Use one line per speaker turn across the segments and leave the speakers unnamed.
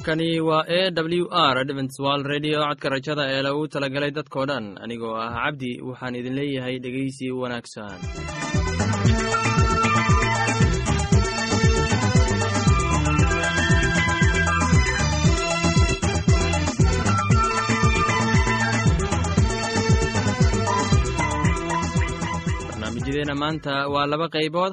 halkani waa e w r adventswal redio codka rajada ee lagu talagalay dadkoo dhan anigoo ah cabdi waxaan idin leeyahay dhegeysi wanaagsan. Barnaamijyadeena maanta waa laba qaybood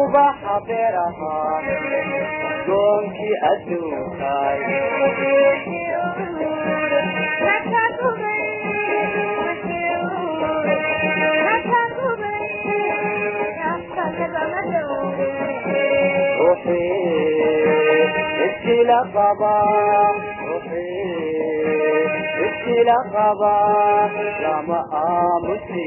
ubaxa beer ahaa goonkii adduunkaay wixii iskila qabaa ila qaba lama aamusi.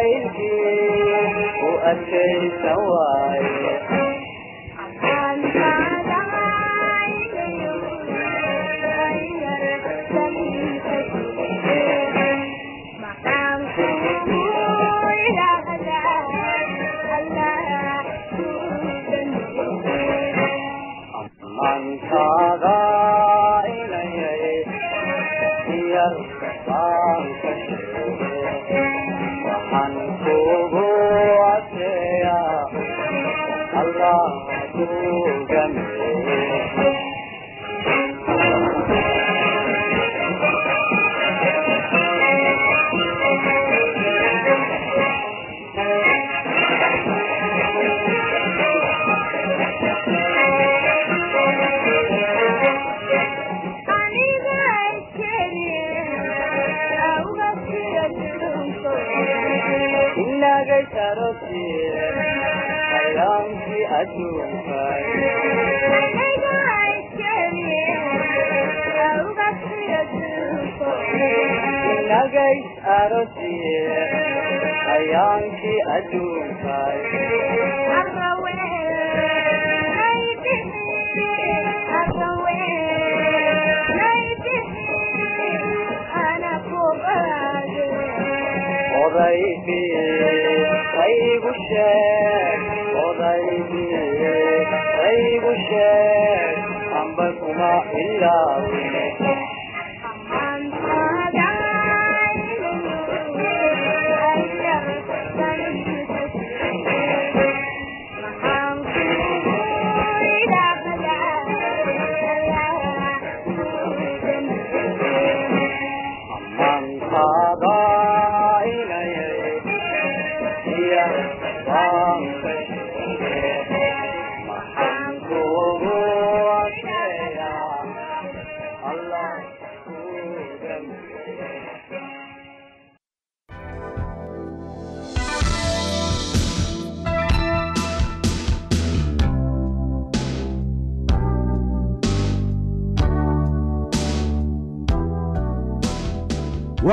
laxaylkii u adkaysan waaye ammaantaada qaygu sheeg qaygu sheeg amba kuma ilaawine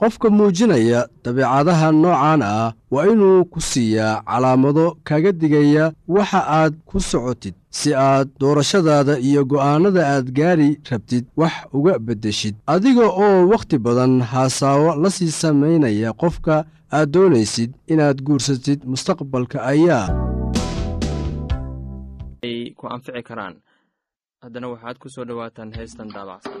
qofka muujinaya dabeecadaha noocan ah waa inuu ku siiyaa calaamado kaga digaya waxa aad ku socotid. Si aad doorashadaada iyo go'aannada aad gaari rabtid wax uga beddeshid. Adiga oo wakhti badan haasaawo la sii samaynaya qofka aad doonaysid inaad guursatid mustaqbalka ayaa.
Haddana waxaad ku soo dhowaataan heestan daabacsan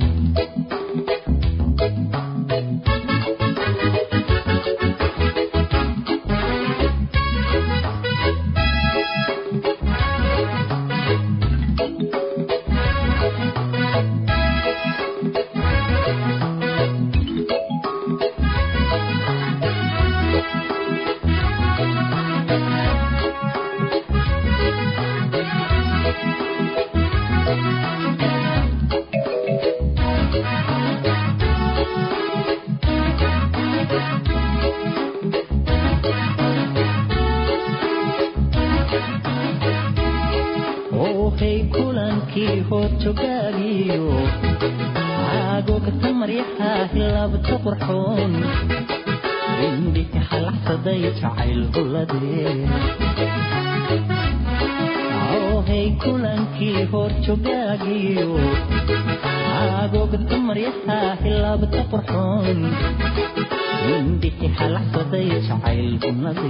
ohay kulankii hootogaagiyo caagogta maryaha hilabta qurxoon indhika xalaxsaday jacayl hulade ohay kulankii hoorjogaagiyo caagogta maryaha hilabta qurxoon indhiki xalaxsaday jacayl hulade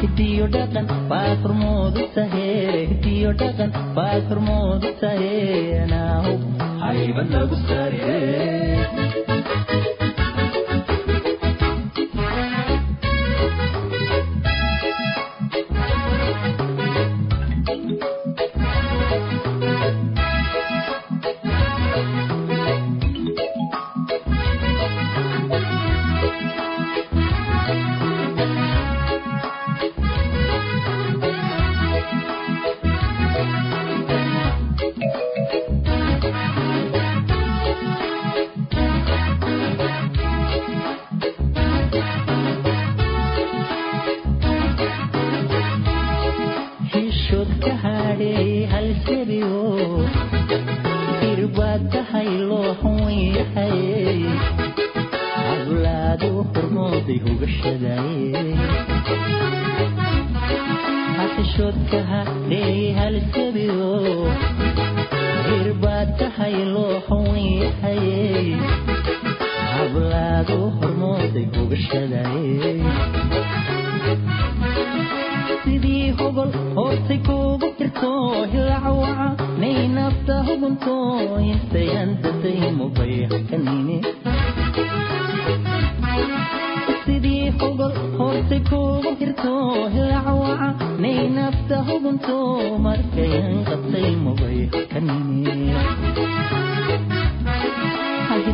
hidiyo dhaqan baad hormoodu tahe hidiyo dhaqan baad hormoodu tahe anaahugu haybanagu sare hidiyo dhaqan ka hadhay halsabiyo dirbaad tahay loo hanweyahay hablaadu hormooday hugashadaye hashod ka hadhay halsabiyo dirbaad tahay loo hanweyahay hablaadu hormooday hugashadaye sidii hogol hoostay kuugu jirto hilacawaca nay nafta hugunto intayan daday mubaykanini sidii hogol hoostay kugu hirto hilacawaca nay nafta hubunto markayan qabtay mugay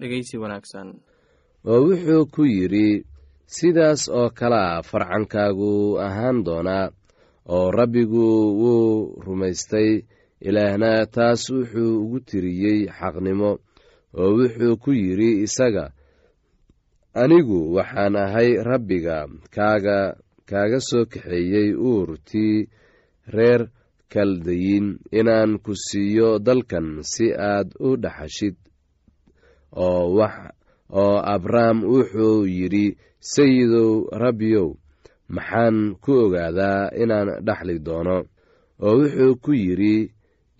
dhegeysi wanaagsan.
Oo wuxuu ku yidhi sidaas oo kalea farcankaagu ahaan doonaa oo rabbigu wuu rumaystay ilaahna taas wuxuu ugu tiriyey xaqnimo. Oo wuxuu ku yidhi isaga anigu waxaan ahay rabbiga kaaga kaaga soo kaxeeyey uurtii reer kaldayin inaan ku siiyo dalkan si aad u dhaxashid oo abrahm wuxuu yidhi sayidow rabbiyow maxaan ku ogaadaa inaan dhaxli doono. Oo wuxuu ku yidhi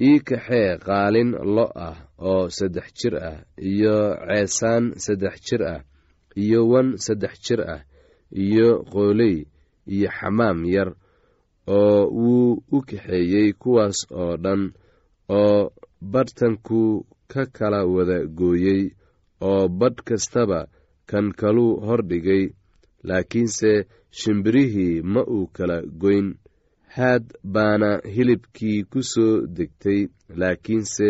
ii kaxee qaalin lo ah oo saddex jir ah iyo ceesaan saddex jir ah iyo wan saddex jir ah iyo qooley iyo xamaam yar oo wuu u kaxeeyey kuwaas oo dhan oo badhtanku ka kala wada gooyey oo badh kastaba kan kaluu hordhigay laakiinse shimbirihii ma uu kala goyn. Haad baana hilibkii ku soo degtay laakiinse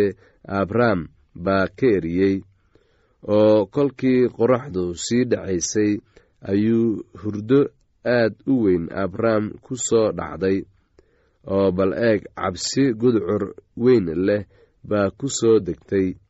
abrahm baa ka eriyey. Oo kolkii qoraxdu sii dhacaysay ayuu hurdo aad u weyn abrahm ku soo dhacday. Oo bal eeg cabsi gudcur weyn leh baa ku soo degtay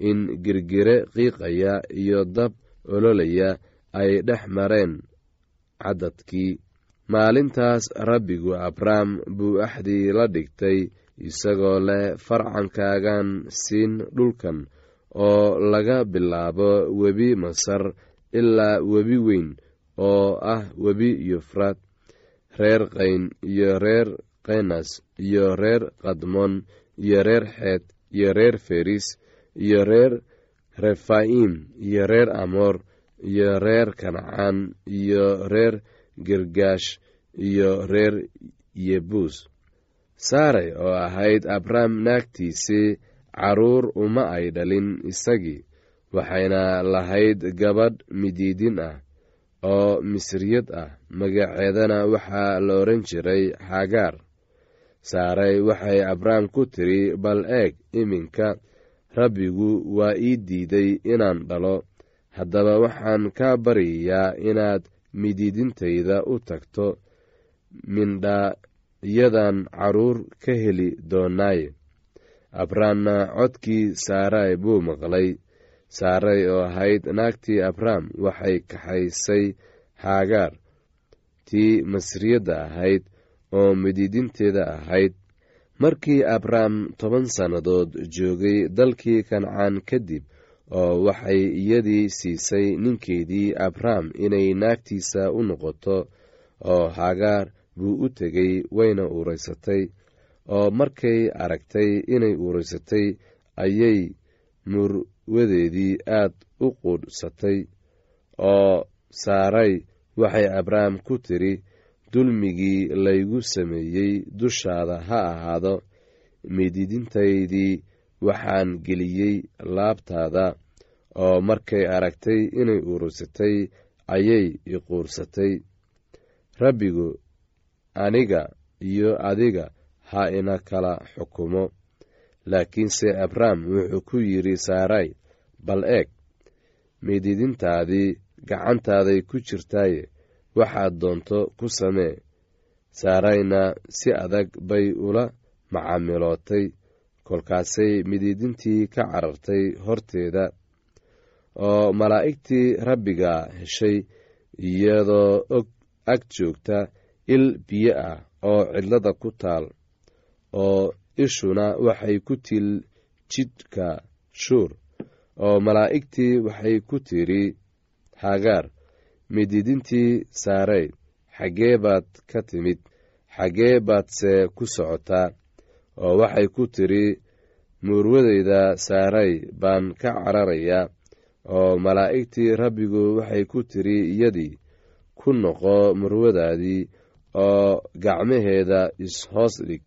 in girgire qiiqaya iyo dab ololaya ay dhex mareen caddadkii. Maalintaas rabbigu abrahm buu axdii la dhigtay isagoo leh farcankaagan siin dhulkan oo laga bilaabo webi masar ilaa webi weyn oo ah webi yufraad reer qayn iyo reer kenas iyo reer kadmon iyo reer xeed iyo reer feris iyo reer refaim iyo reer amoor iyo reer kancaan iyo reer girgaash iyo reer yebuus saaray oo ahayd abrahm naagtiisii carruur uma ay dhalin isagii waxayna lahayd gabadh midiidin ah oo misriyad ah. Magaceedana waxaa la odhan jiray xagaar saaray waxay abrahm ku tiri bal eeg iminka rabbigu waa ii diiday inaan dhalo. Haddaba waxaan kaa baryayaa inaad midiidintayda u tagto mindhayadan carruur ka heli doonaaye abrahamna codkii saaray buu maqlay. Saaray oo ahayd naagtii abraham waxay kaxaysay haagaar tii masriyadda ahayd oo midiidinteeda ahayd markii abraham toban sannadood joogay dalkii kancaan kadib oo waxay iyadii siisay ninkeedii abraham inay naagtiisa u noqoto oo hagaar buu u tegey wayna uuraysatay oo markay aragtay inay uuraysatay ayay murwadeedii aad u quudhsatay oo saaray waxay abraham ku tidhi dulmigii laygu sameeyey dushaada ha ahaado mididintaydii waxaan geliyey laabtaada oo markay aragtay inay urursatay ayay iquursatay rabbigu aniga iyo adiga ha ina kala xukumo. Laakiinse abrahm wuxuu ku yidhi saaray bal eeg mididintaadii gacantaaday ku jirtaaye waxaad doonto ku samee saarayna si adag bay ula macaamilootay. Kolkaasay mididintii ka carartay horteeda oo malaa'igtii rabbiga heshay iyadoo og ag joogta il biyo ah oo cidlada ku taal oo ishuna waxay ku til jidhka shuur oo malaa'igtii waxay ku tidhi hagaar mididintii saaray xaggee baad ka timid xaggee baadse ku socotaa oo waxay ku tidhi muurwadayda saaray baan ka cararayaa oo malaa'igtii rabbigu waxay ku tidhi iyadii ku noqo murwadaadii oo gacmaheeda is-hoos dhig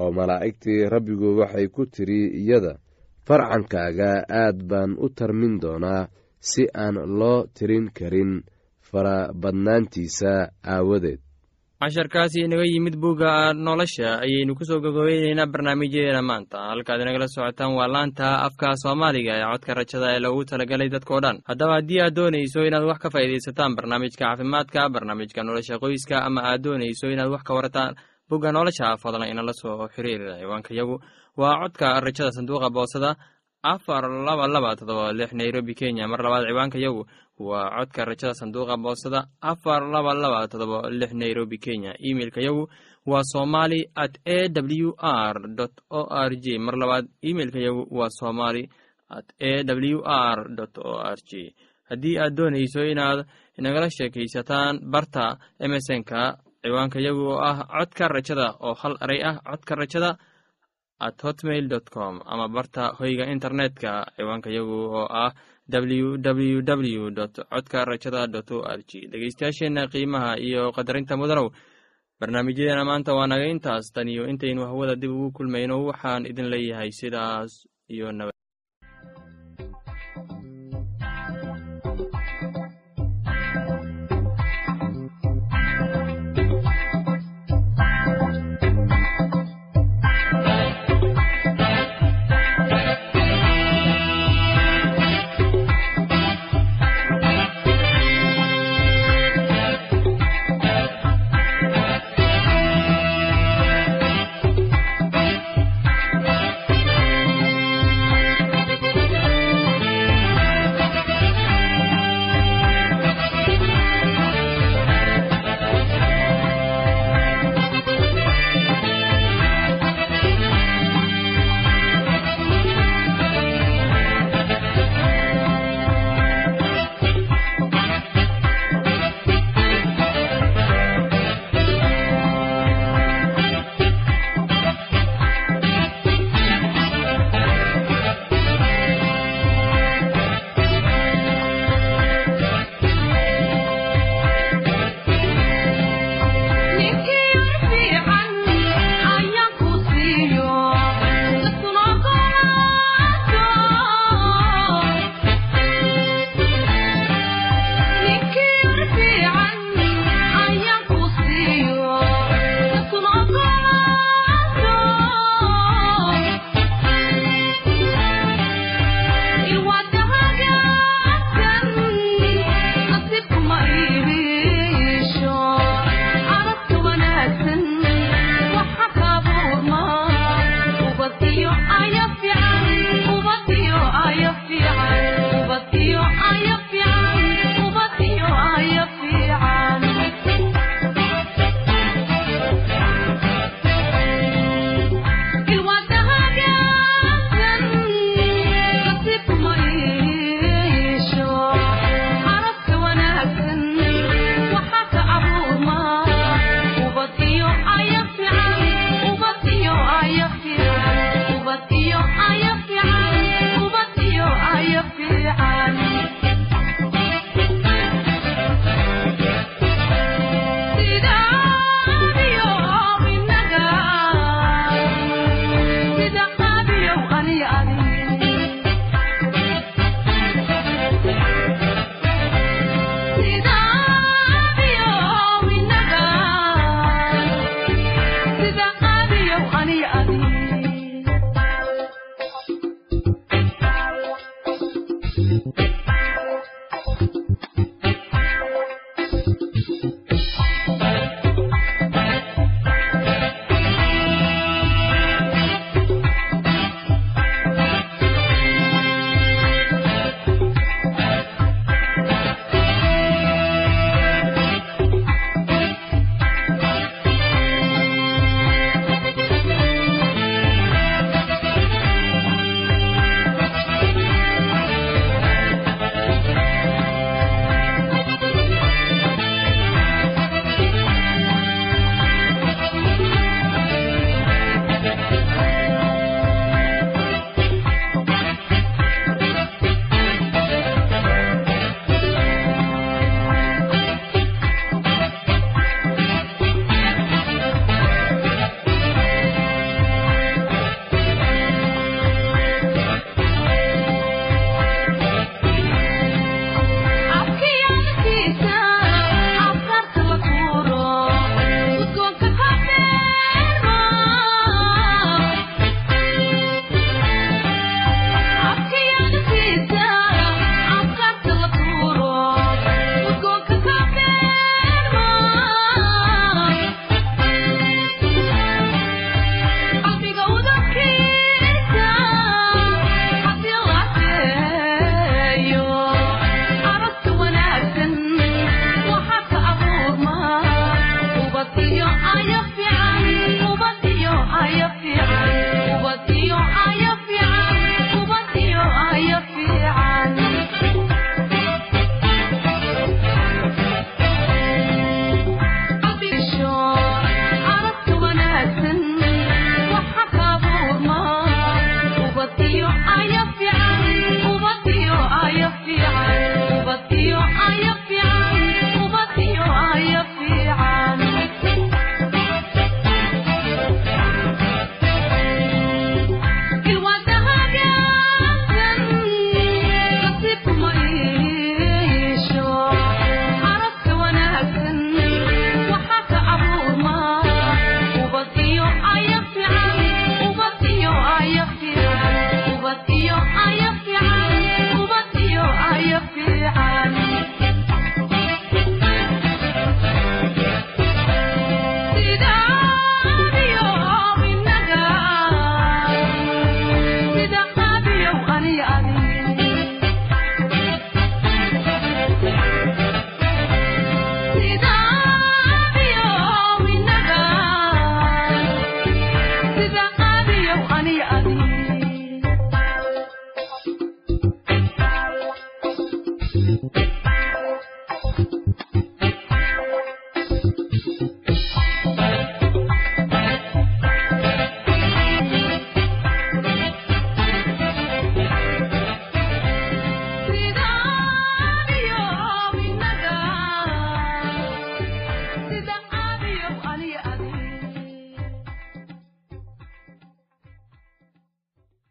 oo malaa'igtii rabbigu waxay ku tidhi iyada farcankaaga aad baan u tarmin doonaa si aan loo tirin karin farabadnaantiisa aawadeed.
Casharkaasi inaga yimid bugga nolosha ayaynu ku soo gogobeyneynaa barnaamijyadeena maanta. Halkaad inagala socotaan waa laanta afka soomaaliga ee codka rajada ee loogu talagalay dadkao dhan. Haddaba haddii aad doonayso inaad wax ka faa'iidaysataan barnaamijka caafimaadka barnaamijka nolosha qoyska ama aad doonayso inaad wax ka warataan bugga nolosha fadlan inala soo xiriira ciwaanka yagu. Waa codka rajada sanduuqa boosada afar laba laba todoba lix nairobi kenya. Mar labaad ciwaanka yagu waa codka rajada sanduuqa boosada afar laba laba todoba lix nairobi kenya. Imeilka yagu waa somali at a w r o r j mar labaad imeilka yagu waa somali at a w r o r j haddii aad doonayso inaad inagala sheekaysataan barta emesonka ciwaanka yagu oo ah codka rajada oo hal eray ah codka rajada at hotmail com ama barta hoyga internetka ciwaanka yagu oo ah ww w dot codka rajada o r g dhegeystayaasheenna qiimaha iyo qadarinta mudanow. Barnaamijyadeena maanta waa naga intaas. Tan iyo intaynu hawada dib ugu kulmayno waxaan idin leeyahay sidaas iyo nabad